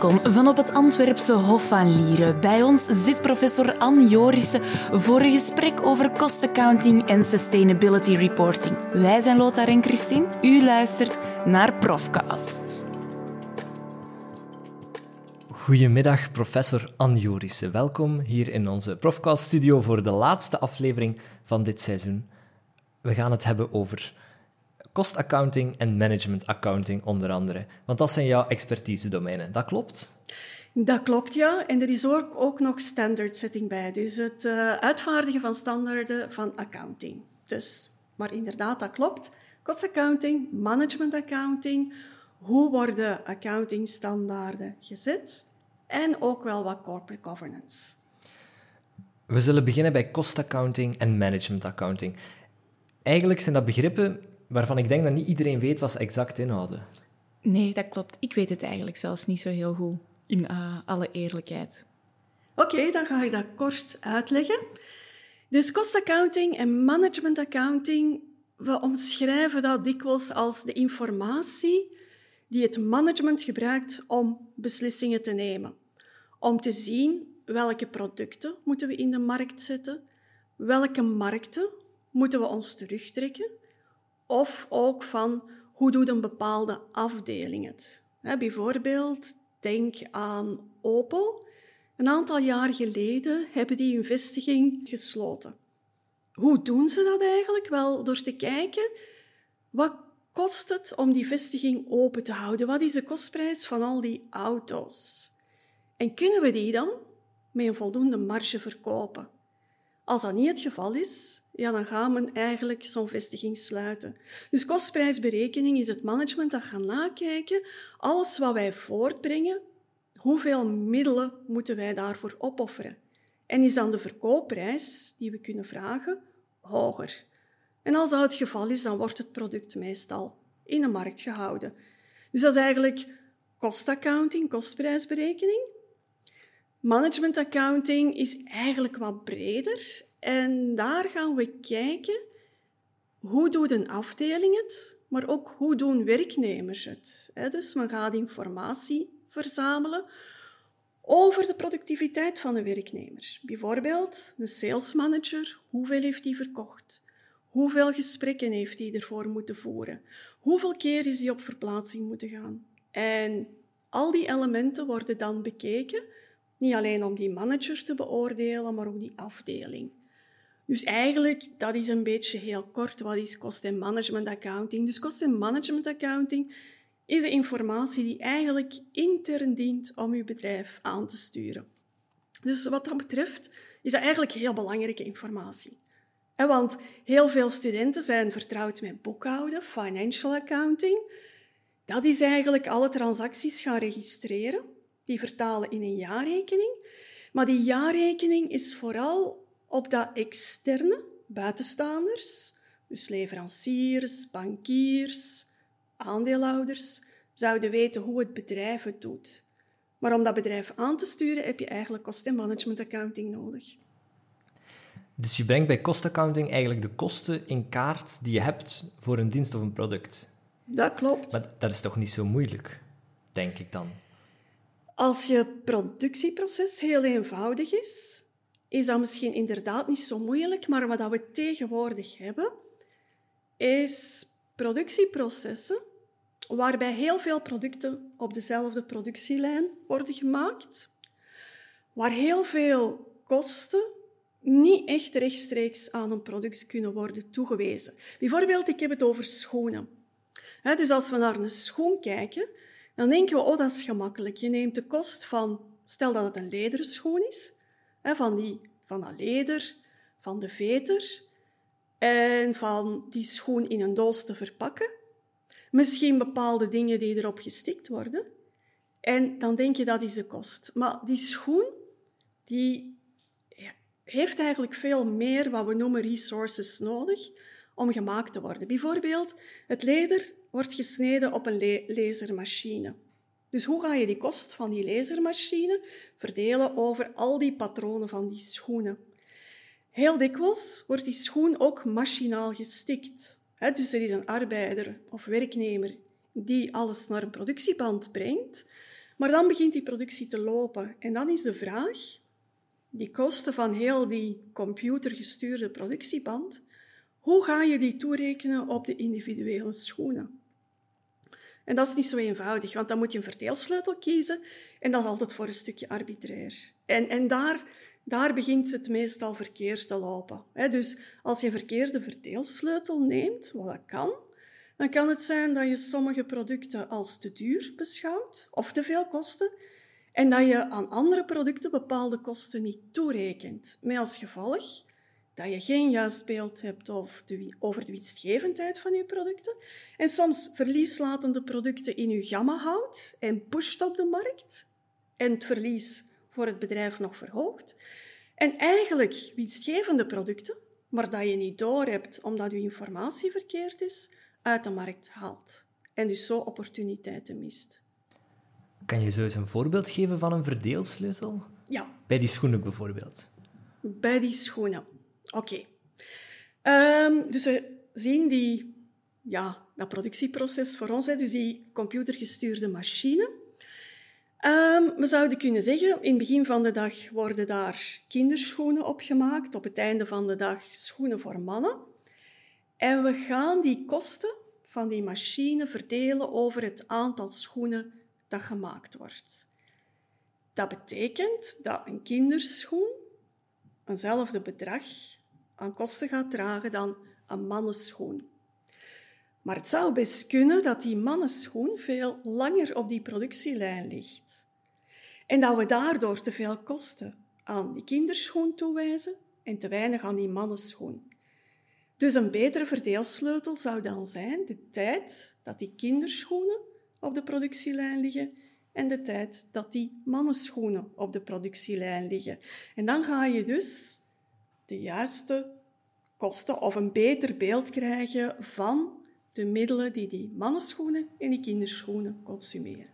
welkom van op het Antwerpse Hof van Lieren. Bij ons zit professor Anne Jorissen voor een gesprek over cost accounting en sustainability reporting. Wij zijn Lothar en Christine. U luistert naar Profcast. Goedemiddag, professor Anne Jorissen. Welkom hier in onze Profcast-studio voor de laatste aflevering van dit seizoen. We gaan het hebben over cost accounting en management accounting onder andere. Want dat zijn jouw expertise-domeinen. Dat klopt? Dat klopt, ja. En er is ook, ook nog standard setting bij. Dus het uh, uitvaardigen van standaarden van accounting. Dus, maar inderdaad, dat klopt. Cost accounting, management accounting. Hoe worden accountingstandaarden gezet? En ook wel wat corporate governance. We zullen beginnen bij cost accounting en management accounting. Eigenlijk zijn dat begrippen waarvan ik denk dat niet iedereen weet wat ze exact inhouden. Nee, dat klopt. Ik weet het eigenlijk zelfs niet zo heel goed, in uh, alle eerlijkheid. Oké, dan ga ik dat kort uitleggen. Dus kostaccounting en management accounting, we omschrijven dat dikwijls als de informatie die het management gebruikt om beslissingen te nemen. Om te zien welke producten moeten we in de markt zetten, welke markten moeten we ons terugtrekken of ook van hoe doet een bepaalde afdeling het. bijvoorbeeld, denk aan Opel. Een aantal jaar geleden hebben die hun vestiging gesloten. Hoe doen ze dat eigenlijk? Wel door te kijken, wat kost het om die vestiging open te houden? Wat is de kostprijs van al die auto's? En kunnen we die dan met een voldoende marge verkopen? Als dat niet het geval is, ja, dan gaan we eigenlijk zo'n vestiging sluiten. Dus kostprijsberekening is het management dat gaat nakijken. Alles wat wij voortbrengen, hoeveel middelen moeten wij daarvoor opofferen? En is dan de verkoopprijs die we kunnen vragen hoger? En als dat het geval is, dan wordt het product meestal in de markt gehouden. Dus dat is eigenlijk kostaccounting, kostprijsberekening. Management accounting is eigenlijk wat breder en daar gaan we kijken hoe doet een afdeling het, maar ook hoe doen werknemers het. Dus men gaat informatie verzamelen over de productiviteit van een werknemer. Bijvoorbeeld een sales manager, hoeveel heeft hij verkocht? Hoeveel gesprekken heeft hij ervoor moeten voeren? Hoeveel keer is hij op verplaatsing moeten gaan? En al die elementen worden dan bekeken, niet alleen om die manager te beoordelen, maar ook die afdeling. Dus eigenlijk, dat is een beetje heel kort, wat is cost en management accounting? Dus cost en management accounting is de informatie die eigenlijk intern dient om uw bedrijf aan te sturen. Dus wat dat betreft is dat eigenlijk heel belangrijke informatie. Want heel veel studenten zijn vertrouwd met boekhouden, financial accounting. Dat is eigenlijk alle transacties gaan registreren, die vertalen in een jaarrekening. Maar die jaarrekening is vooral op dat externe, buitenstaanders, dus leveranciers, bankiers, aandeelhouders, zouden weten hoe het bedrijf het doet. Maar om dat bedrijf aan te sturen heb je eigenlijk kost- en management accounting nodig. Dus je brengt bij kostaccounting eigenlijk de kosten in kaart die je hebt voor een dienst of een product. Dat klopt. Maar dat is toch niet zo moeilijk, denk ik dan? Als je productieproces heel eenvoudig is, is dat misschien inderdaad niet zo moeilijk, maar wat we tegenwoordig hebben, is productieprocessen waarbij heel veel producten op dezelfde productielijn worden gemaakt, waar heel veel kosten niet echt rechtstreeks aan een product kunnen worden toegewezen. Bijvoorbeeld, ik heb het over schoenen. Dus als we naar een schoen kijken, dan denken we, oh, dat is gemakkelijk. Je neemt de kost van, stel dat het een lederen schoen is, van, die, van dat leder, van de veter en van die schoen in een doos te verpakken. Misschien bepaalde dingen die erop gestikt worden. En dan denk je dat is de kost. Maar die schoen die heeft eigenlijk veel meer wat we noemen resources nodig om gemaakt te worden. Bijvoorbeeld, het leder wordt gesneden op een lasermachine. Dus hoe ga je die kost van die lasermachine verdelen over al die patronen van die schoenen? Heel dikwijls wordt die schoen ook machinaal gestikt. Dus er is een arbeider of werknemer die alles naar een productieband brengt, Maar dan begint die productie te lopen. En dan is de vraag, die kosten van heel die computergestuurde productieband, hoe ga je die toerekenen op de individuele schoenen? En dat is niet zo eenvoudig, want dan moet je een verdeelsleutel kiezen en dat is altijd voor een stukje arbitrair. En, en daar, daar begint het meestal verkeerd te lopen. Dus als je een verkeerde verdeelsleutel neemt, wat dat kan, dan kan het zijn dat je sommige producten als te duur beschouwt of te veel kosten en dat je aan andere producten bepaalde kosten niet toerekent. Met als gevolg dat je geen juist beeld hebt over de winstgevendheid van je producten en soms verlieslatende producten in je gamma houdt en pusht op de markt en het verlies voor het bedrijf nog verhoogt. En eigenlijk winstgevende producten, maar dat je niet doorhebt omdat je informatie verkeerd is, uit de markt haalt. En dus zo opportuniteiten mist. Kan je zo eens een voorbeeld geven van een verdeelsleutel? Ja. Bij die schoenen bijvoorbeeld. Bij die schoenen. Oké. Ehm, dus we zien die, ja, dat productieproces voor ons, dus die computergestuurde machine. Um, we zouden kunnen zeggen, in het begin van de dag worden daar kinderschoenen opgemaakt, op het einde van de dag schoenen voor mannen. En we gaan die kosten van die machine verdelen over het aantal schoenen dat gemaakt wordt. Dat betekent dat een kinderschoen eenzelfde bedrag aan kosten gaat dragen dan een mannenschoen. Maar het zou best kunnen dat die mannenschoen veel langer op die productielijn ligt. En dat we daardoor te veel kosten aan die kinderschoen toewijzen en te weinig aan die mannenschoen. Dus een betere verdeelsleutel zou dan zijn de tijd dat die kinderschoenen op de productielijn liggen en de tijd dat die mannenschoenen op de productielijn liggen. En dan ga je dus de juiste kosten of een beter beeld krijgen van de middelen die die mannenschoenen en die kinderschoenen consumeren.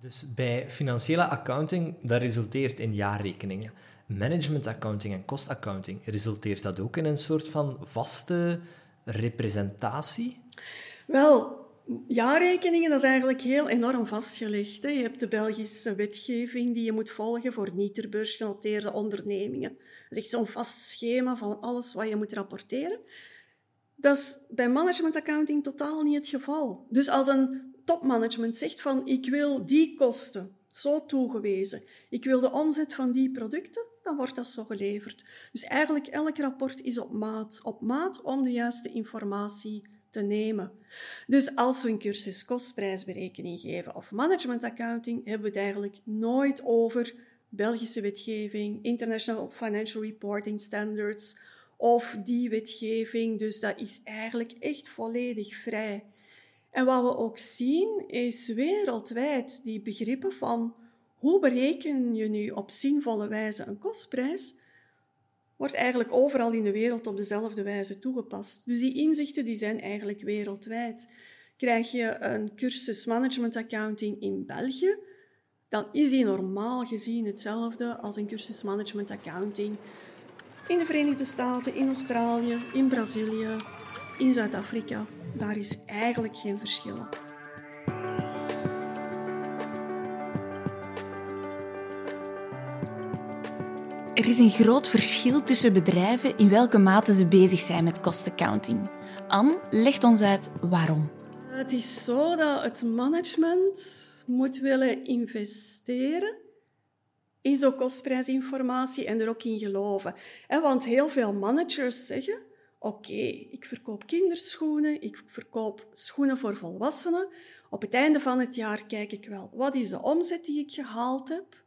Dus bij financiële accounting, dat resulteert in jaarrekeningen. Management accounting en kostaccounting, resulteert dat ook in een soort van vaste representatie? Wel, jaarrekeningen, dat is eigenlijk heel enorm vastgelegd. Hè. Je hebt de Belgische wetgeving die je moet volgen voor niet ter beurs genoteerde ondernemingen. Dat is zo'n vast schema van alles wat je moet rapporteren. Dat is bij management accounting totaal niet het geval. Dus als een topmanagement zegt van ik wil die kosten zo toegewezen, ik wil de omzet van die producten, dan wordt dat zo geleverd. Dus eigenlijk elk rapport is op maat, op maat om de juiste informatie te nemen. Dus als we een cursus kostprijsberekening geven of management accounting, hebben we het eigenlijk nooit over Belgische wetgeving, International Financial Reporting Standards of die wetgeving. Dus dat is eigenlijk echt volledig vrij. En wat we ook zien is wereldwijd die begrippen van hoe bereken je nu op zinvolle wijze een kostprijs, wordt eigenlijk overal in de wereld op dezelfde wijze toegepast. Dus die inzichten die zijn eigenlijk wereldwijd. Krijg je een cursus management accounting in België, dan is die normaal gezien hetzelfde als een cursus management accounting in de Verenigde Staten, in Australië, in Brazilië, in Zuid-Afrika. Daar is eigenlijk geen verschil. Er is een groot verschil tussen bedrijven in welke mate ze bezig zijn met kostaccounting. Anne legt ons uit waarom. Het is zo dat het management moet willen investeren in zo'n kostprijsinformatie en er ook in geloven. Want heel veel managers zeggen, oké, ik verkoop kinderschoenen, ik verkoop schoenen voor volwassenen. Op het einde van het jaar kijk ik wel, wat is de omzet die ik gehaald heb?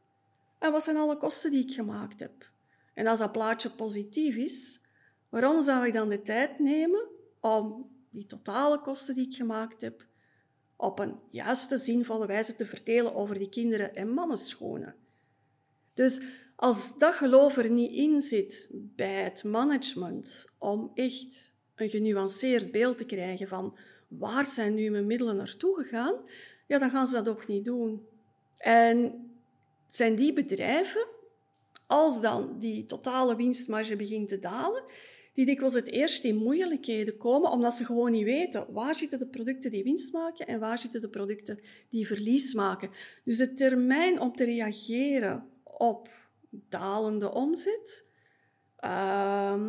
En wat zijn alle kosten die ik gemaakt heb? En als dat plaatje positief is, waarom zou ik dan de tijd nemen om die totale kosten die ik gemaakt heb op een juiste, zinvolle wijze te verdelen over die kinderen- en mannenschoenen? Dus als dat geloof er niet in zit bij het management om echt een genuanceerd beeld te krijgen van waar zijn nu mijn middelen naartoe gegaan, ja, dan gaan ze dat ook niet doen. En zijn die bedrijven, als dan die totale winstmarge begint te dalen, die dikwijls het eerst in moeilijkheden komen, omdat ze gewoon niet weten waar zitten de producten die winst maken en waar zitten de producten die verlies maken. Dus de termijn om te reageren op dalende omzet, uh,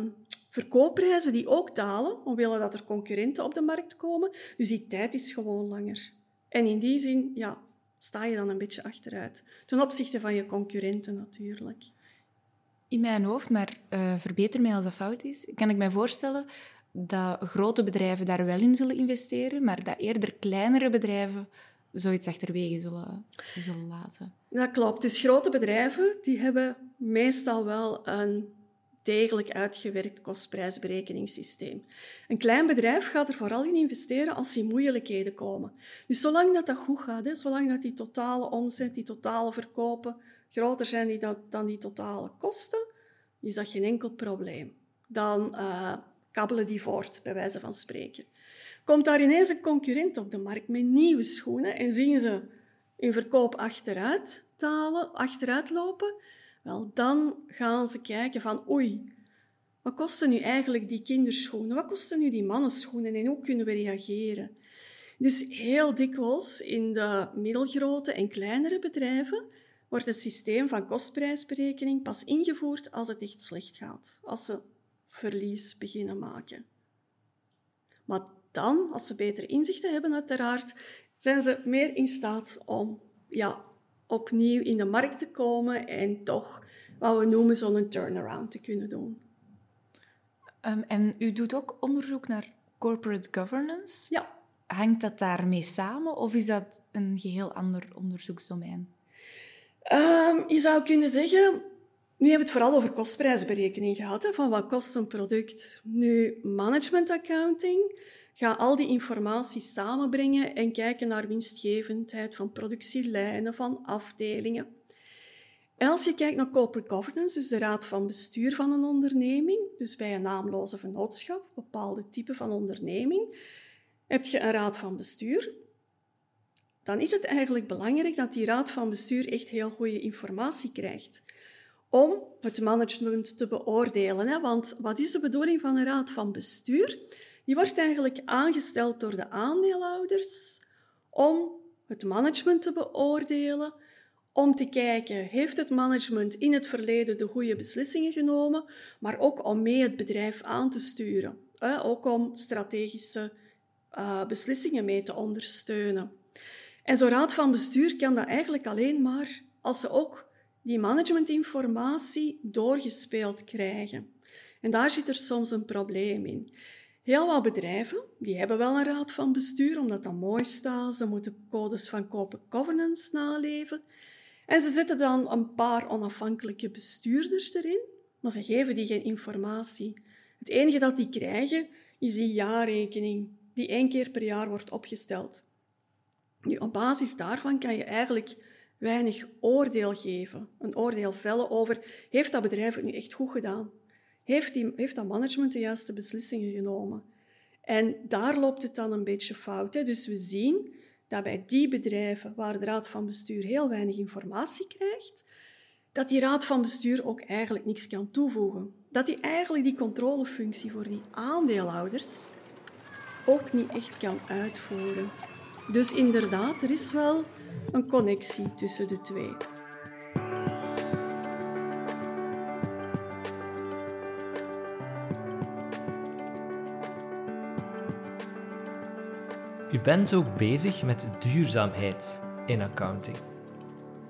verkoopprijzen die ook dalen, omwille dat er concurrenten op de markt komen, dus die tijd is gewoon langer. En in die zin ja, sta je dan een beetje achteruit, ten opzichte van je concurrenten natuurlijk in mijn hoofd, maar uh, verbeter mij als dat fout is, kan ik mij voorstellen dat grote bedrijven daar wel in zullen investeren, maar dat eerder kleinere bedrijven zoiets achterwege zullen, zullen laten. Dat klopt. Dus grote bedrijven die hebben meestal wel een degelijk uitgewerkt kostprijsberekeningssysteem. Een klein bedrijf gaat er vooral in investeren als die moeilijkheden komen. Dus zolang dat, dat goed gaat, hè, zolang dat die totale omzet, die totale verkopen groter zijn die dat, dan die totale kosten, is dat geen enkel probleem. Dan uh, kabbelen die voort, bij wijze van spreken. Komt daar ineens een concurrent op de markt met nieuwe schoenen en zien ze hun verkoop achteruit dalen, achteruit lopen, wel, dan gaan ze kijken van oei, wat kosten nu eigenlijk die kinderschoenen? Wat kosten nu die mannenschoenen en hoe kunnen we reageren? Dus heel dikwijls in de middelgrote en kleinere bedrijven wordt het systeem van kostprijsberekening pas ingevoerd als het echt slecht gaat, als ze verlies beginnen maken. Maar dan, als ze betere inzichten hebben uiteraard, zijn ze meer in staat om ja, opnieuw in de markt te komen en toch wat we noemen zo'n turnaround te kunnen doen. Um, en u doet ook onderzoek naar corporate governance. Ja. Hangt dat daarmee samen of is dat een geheel ander onderzoeksdomein? Um, je zou kunnen zeggen, nu hebben we het vooral over kostprijsberekening gehad, hè, van wat kost een product. Nu, management accounting gaat al die informatie samenbrengen en kijken naar winstgevendheid van productielijnen, van afdelingen. En als je kijkt naar corporate governance, dus de raad van bestuur van een onderneming, dus bij een naamloze vennootschap, bepaalde type van onderneming, heb je een raad van bestuur dan is het eigenlijk belangrijk dat die raad van bestuur echt heel goede informatie krijgt om het management te beoordelen. Hè? Want wat is de bedoeling van een raad van bestuur? Die wordt eigenlijk aangesteld door de aandeelhouders om het management te beoordelen, om te kijken, heeft het management in het verleden de goede beslissingen genomen, maar ook om mee het bedrijf aan te sturen. Ook om strategische uh, beslissingen mee te ondersteunen. En zo'n raad van bestuur kan dat eigenlijk alleen maar als ze ook die managementinformatie doorgespeeld krijgen. En daar zit er soms een probleem in. Heel wat bedrijven die hebben wel een raad van bestuur, omdat dat mooi staat. Ze moeten codes van corporate governance naleven. En ze zetten dan een paar onafhankelijke bestuurders erin, maar ze geven die geen informatie. Het enige dat die krijgen is die jaarrekening, die één keer per jaar wordt opgesteld. Op basis daarvan kan je eigenlijk weinig oordeel geven. Een oordeel vellen over, heeft dat bedrijf het nu echt goed gedaan? Heeft, die, heeft dat management de juiste beslissingen genomen? En daar loopt het dan een beetje fout. Hè? Dus we zien dat bij die bedrijven waar de raad van bestuur heel weinig informatie krijgt, dat die raad van bestuur ook eigenlijk niks kan toevoegen. Dat die eigenlijk die controlefunctie voor die aandeelhouders ook niet echt kan uitvoeren. Dus inderdaad, er is wel een connectie tussen de twee. U bent ook bezig met duurzaamheid in accounting.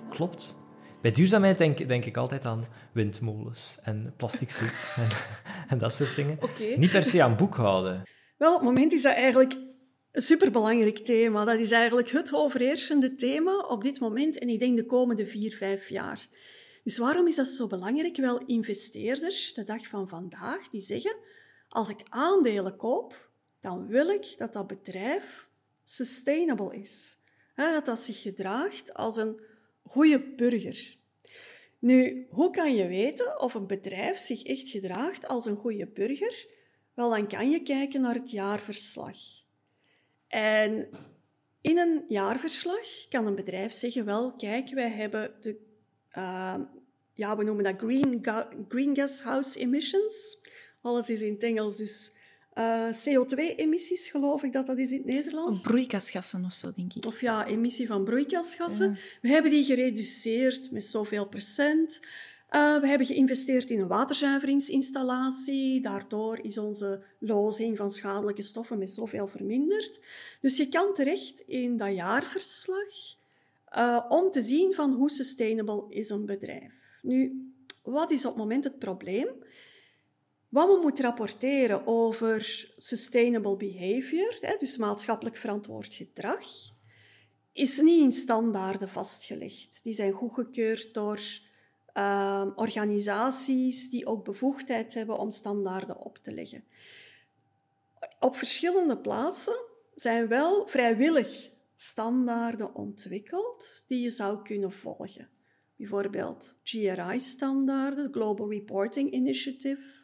Klopt. Bij duurzaamheid denk, denk ik altijd aan windmolens en plastic soep en, en, dat soort dingen. Okay. Niet per se aan boekhouden. Wel, op het moment is dat eigenlijk een superbelangrijk thema. Dat is eigenlijk het overheersende thema op dit moment en ik denk de komende vier, vijf jaar. Dus waarom is dat zo belangrijk? Wel, investeerders, de dag van vandaag, die zeggen, als ik aandelen koop, dan wil ik dat dat bedrijf sustainable is. Dat dat zich gedraagt als een goede burger. Nu, hoe kan je weten of een bedrijf zich echt gedraagt als een goede burger? Wel, dan kan je kijken naar het jaarverslag. En in een jaarverslag kan een bedrijf zeggen, wel, kijk, wij hebben de, uh, ja, we noemen dat green, ga green gas house emissions, Alles is in het Engels, dus uh, CO2-emissies, geloof ik dat dat is in het Nederlands. Of broeikasgassen of zo, denk ik. Of ja, emissie van broeikasgassen. We hebben die gereduceerd met zoveel procent. Uh, we hebben geïnvesteerd in een waterzuiveringsinstallatie. Daardoor is onze lozing van schadelijke stoffen met zoveel verminderd. Dus je kan terecht in dat jaarverslag uh, om te zien van hoe sustainable is een bedrijf. Nu, wat is op het moment het probleem? Wat we moeten rapporteren over sustainable behavior, dus maatschappelijk verantwoord gedrag, is niet in standaarden vastgelegd. Die zijn goedgekeurd door uh, organisaties die ook bevoegdheid hebben om standaarden op te leggen. Op verschillende plaatsen zijn wel vrijwillig standaarden ontwikkeld die je zou kunnen volgen. Bijvoorbeeld GRI-standaarden, Global Reporting Initiative,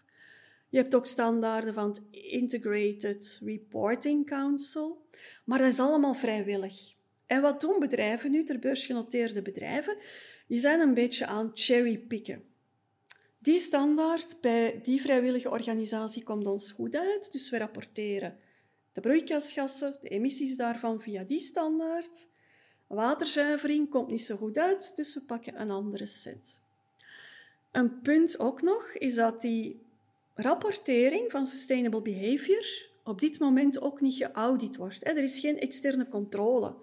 je hebt ook standaarden van het Integrated Reporting Council, maar dat is allemaal vrijwillig. En wat doen bedrijven nu, ter beursgenoteerde bedrijven? Die zijn een beetje aan cherrypicken. Die standaard bij die vrijwillige organisatie komt ons goed uit, dus we rapporteren de broeikasgassen, de emissies daarvan via die standaard. Waterzuivering komt niet zo goed uit, dus we pakken een andere set. Een punt ook nog is dat die rapportering van sustainable behavior op dit moment ook niet geaudit wordt. Er is geen externe controle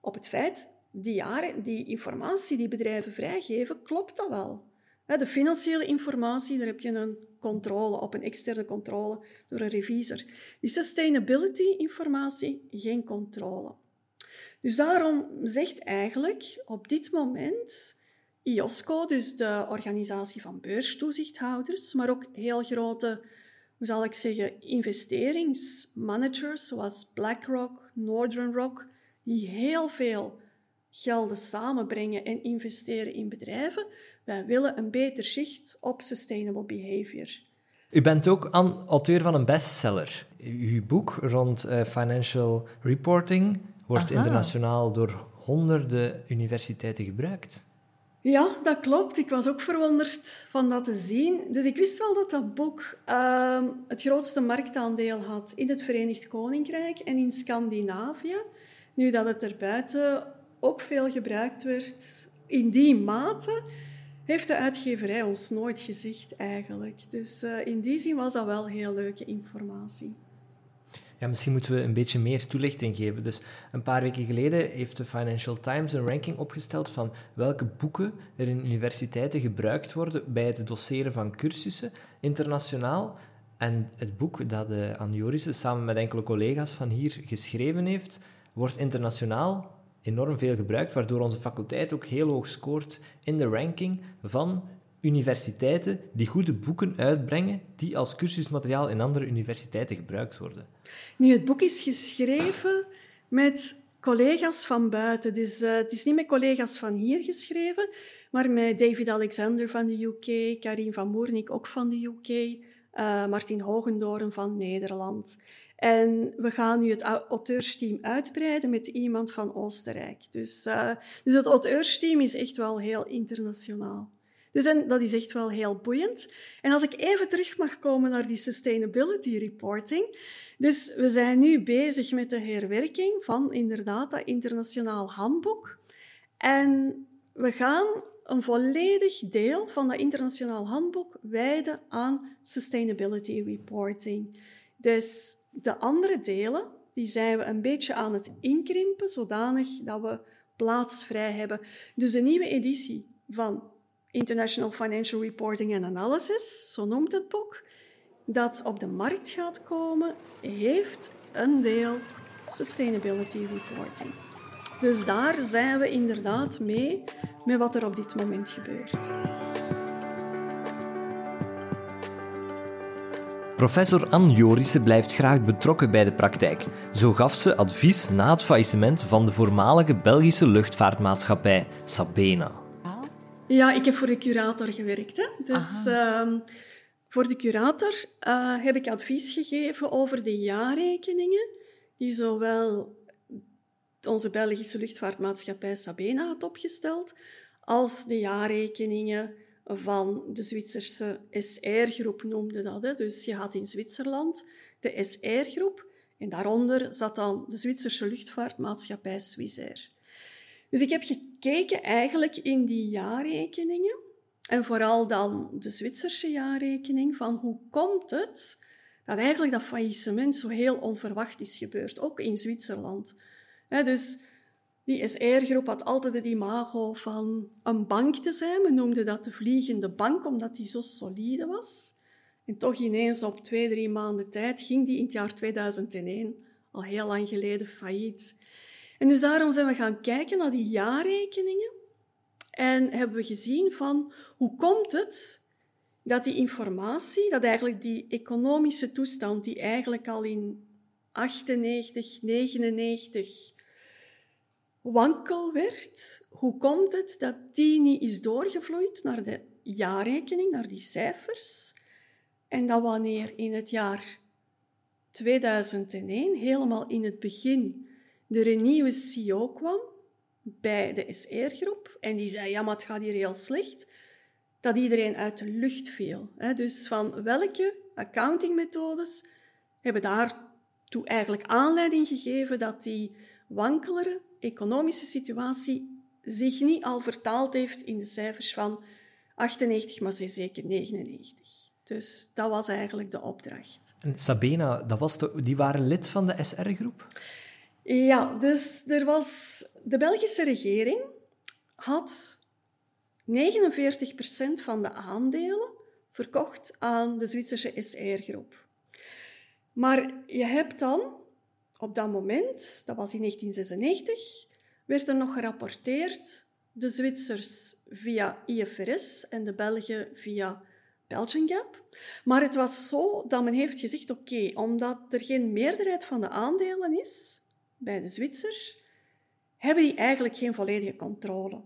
op het feit, die, jaren, die informatie die bedrijven vrijgeven, klopt dat wel? De financiële informatie, daar heb je een controle op, een externe controle door een revisor. Die sustainability informatie, geen controle. Dus daarom zegt eigenlijk op dit moment IOSCO, dus de organisatie van beurstoezichthouders, maar ook heel grote, hoe zal ik zeggen, investeringsmanagers zoals BlackRock, Northern Rock, die heel veel gelden samenbrengen en investeren in bedrijven. Wij willen een beter zicht op sustainable behavior. U bent ook auteur van een bestseller. Uw boek rond uh, financial reporting wordt internationaal door honderden universiteiten gebruikt. Ja, dat klopt. Ik was ook verwonderd van dat te zien. Dus ik wist wel dat dat boek uh, het grootste marktaandeel had in het Verenigd Koninkrijk en in Scandinavië. Nu dat het er buiten ook veel gebruikt werd in die mate, heeft de uitgeverij ons nooit gezegd eigenlijk. Dus uh, in die zin was dat wel heel leuke informatie. Ja, misschien moeten we een beetje meer toelichting geven. Dus een paar weken geleden heeft de Financial Times een ranking opgesteld van welke boeken er in universiteiten gebruikt worden bij het doseren van cursussen internationaal. En het boek dat de eh, Anne Jorissen samen met enkele collega's van hier geschreven heeft, wordt internationaal enorm veel gebruikt, waardoor onze faculteit ook heel hoog scoort in de ranking van universiteiten die goede boeken uitbrengen die als cursusmateriaal in andere universiteiten gebruikt worden. Nu, het boek is geschreven met collega's van buiten. Dus uh, het is niet met collega's van hier geschreven, maar met David Alexander van de UK, Karin van Moernik ook van de UK, uh, eh, Martin Hogendoren van Nederland. En we gaan nu het auteursteam uitbreiden met iemand van Oostenrijk. Dus, uh, dus het auteursteam is echt wel heel internationaal. Dus en dat is echt wel heel boeiend. En als ik even terug mag komen naar die sustainability reporting. Dus we zijn nu bezig met de herwerking van inderdaad dat internationaal handboek. En we gaan een volledig deel van dat internationaal handboek wijden aan sustainability reporting. Dus de andere delen, die zijn we een beetje aan het inkrimpen, zodanig dat we plaats vrij hebben. Dus een nieuwe editie van International Financial Reporting and Analysis, zo noemt het boek, dat op de markt gaat komen, heeft een deel Sustainability Reporting. Dus daar zijn we inderdaad mee met wat er op dit moment gebeurt. Professor Anne Jorissen blijft graag betrokken bij de praktijk. Zo gaf ze advies na het faillissement van de voormalige Belgische luchtvaartmaatschappij Sabena. Ja, ik heb voor de curator gewerkt. Hè. Dus ehm, voor de curator uh, heb ik advies gegeven over de jaarrekeningen die zowel onze Belgische luchtvaartmaatschappij Sabena had opgesteld, als de jaarrekeningen van de Zwitserse SR-groep, noemde dat. Hè. Dus je had in Zwitserland de SR-groep en daaronder zat dan de Zwitserse luchtvaartmaatschappij Swissair. Dus ik heb gekeken eigenlijk in die jaarrekeningen, en vooral dan de Zwitserse jaarrekening, van hoe komt het dat eigenlijk dat faillissement zo heel onverwacht is gebeurd, ook in Zwitserland. dus die SR-groep had altijd het imago van een bank te zijn. Men noemde dat de vliegende bank, omdat die zo solide was. En toch ineens op twee, drie maanden tijd ging die in het jaar 2001, al heel lang geleden, failliet. En dus daarom zijn we gaan kijken naar die jaarrekeningen en hebben we gezien van hoe komt het dat die informatie, dat eigenlijk die economische toestand die eigenlijk al in 98, 99 wankel werd, hoe komt het dat die niet is doorgevloeid naar de jaarrekening, naar die cijfers, en dat wanneer in het jaar 2001, helemaal in het begin, er een nieuwe CEO kwam bij de SR-groep en die zei, ja, maar het gaat hier heel slecht, dat iedereen uit de lucht viel. Dus van welke accountingmethodes hebben daartoe eigenlijk aanleiding gegeven dat die wankelere economische situatie zich niet al vertaald heeft in de cijfers van 98, maar zeker 99. Dus dat was eigenlijk de opdracht. En Sabena, dat was die waren lid van de SR-groep? Ja, dus er was, de Belgische regering had 49% van de aandelen verkocht aan de Zwitserse SR-groep. Maar je hebt dan op dat moment, dat was in 1996, werd er nog gerapporteerd de Zwitsers via IFRS en de Belgen via Belgian Gap. Maar het was zo dat men heeft gezegd, oké, omdat er geen meerderheid van de aandelen is bij de Zwitsers, hebben die eigenlijk geen volledige controle.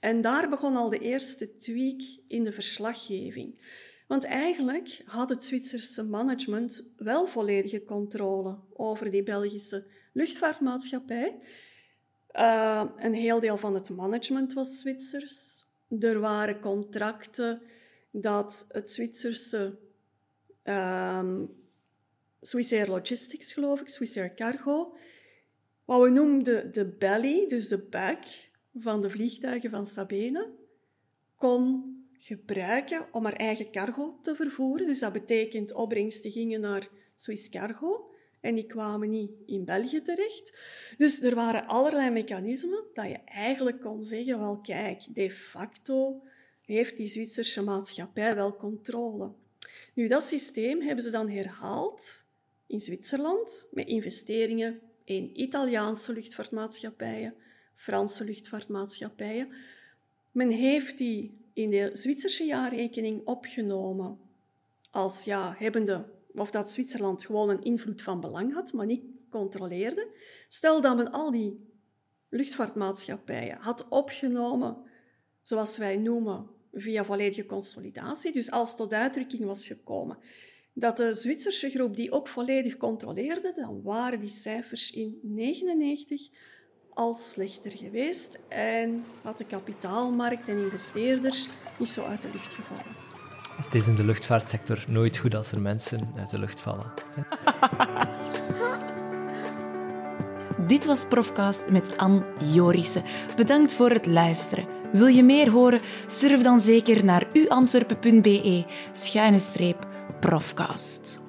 En daar begon al de eerste tweak in de verslaggeving. Want eigenlijk had het Zwitserse management wel volledige controle over die Belgische luchtvaartmaatschappij. Uh, een heel deel van het management was Zwitsers. Er waren contracten dat het Zwitserse uh, Swissair Logistics, geloof ik, Swissair Cargo, wat we noemden de belly, dus de buik van de vliegtuigen van Sabena, kon gebruiken om haar eigen cargo te vervoeren. Dus dat betekent opbrengsten gingen naar Swiss Cargo en die kwamen niet in België terecht. Dus er waren allerlei mechanismen dat je eigenlijk kon zeggen, wel kijk, de facto heeft die Zwitserse maatschappij wel controle. Nu, dat systeem hebben ze dan herhaald in Zwitserland met investeringen in Italiaanse luchtvaartmaatschappijen, Franse luchtvaartmaatschappijen. Men heeft die in de Zwitserse jaarrekening opgenomen als ja, hebbende, of dat Zwitserland gewoon een invloed van belang had, maar niet controleerde. Stel dat men al die luchtvaartmaatschappijen had opgenomen, zoals wij noemen, via volledige consolidatie, dus als tot uitdrukking was gekomen dat de Zwitserse groep die ook volledig controleerde, dan waren die cijfers in 99 al slechter geweest en had de kapitaalmarkt en investeerders niet zo uit de lucht gevallen. Het is in de luchtvaartsector nooit goed als er mensen uit de lucht vallen. Dit was Profcast met Anne Jorissen. Bedankt voor het luisteren. Wil je meer horen? Surf dan zeker naar uantwerpen.be schuine streep Profcast.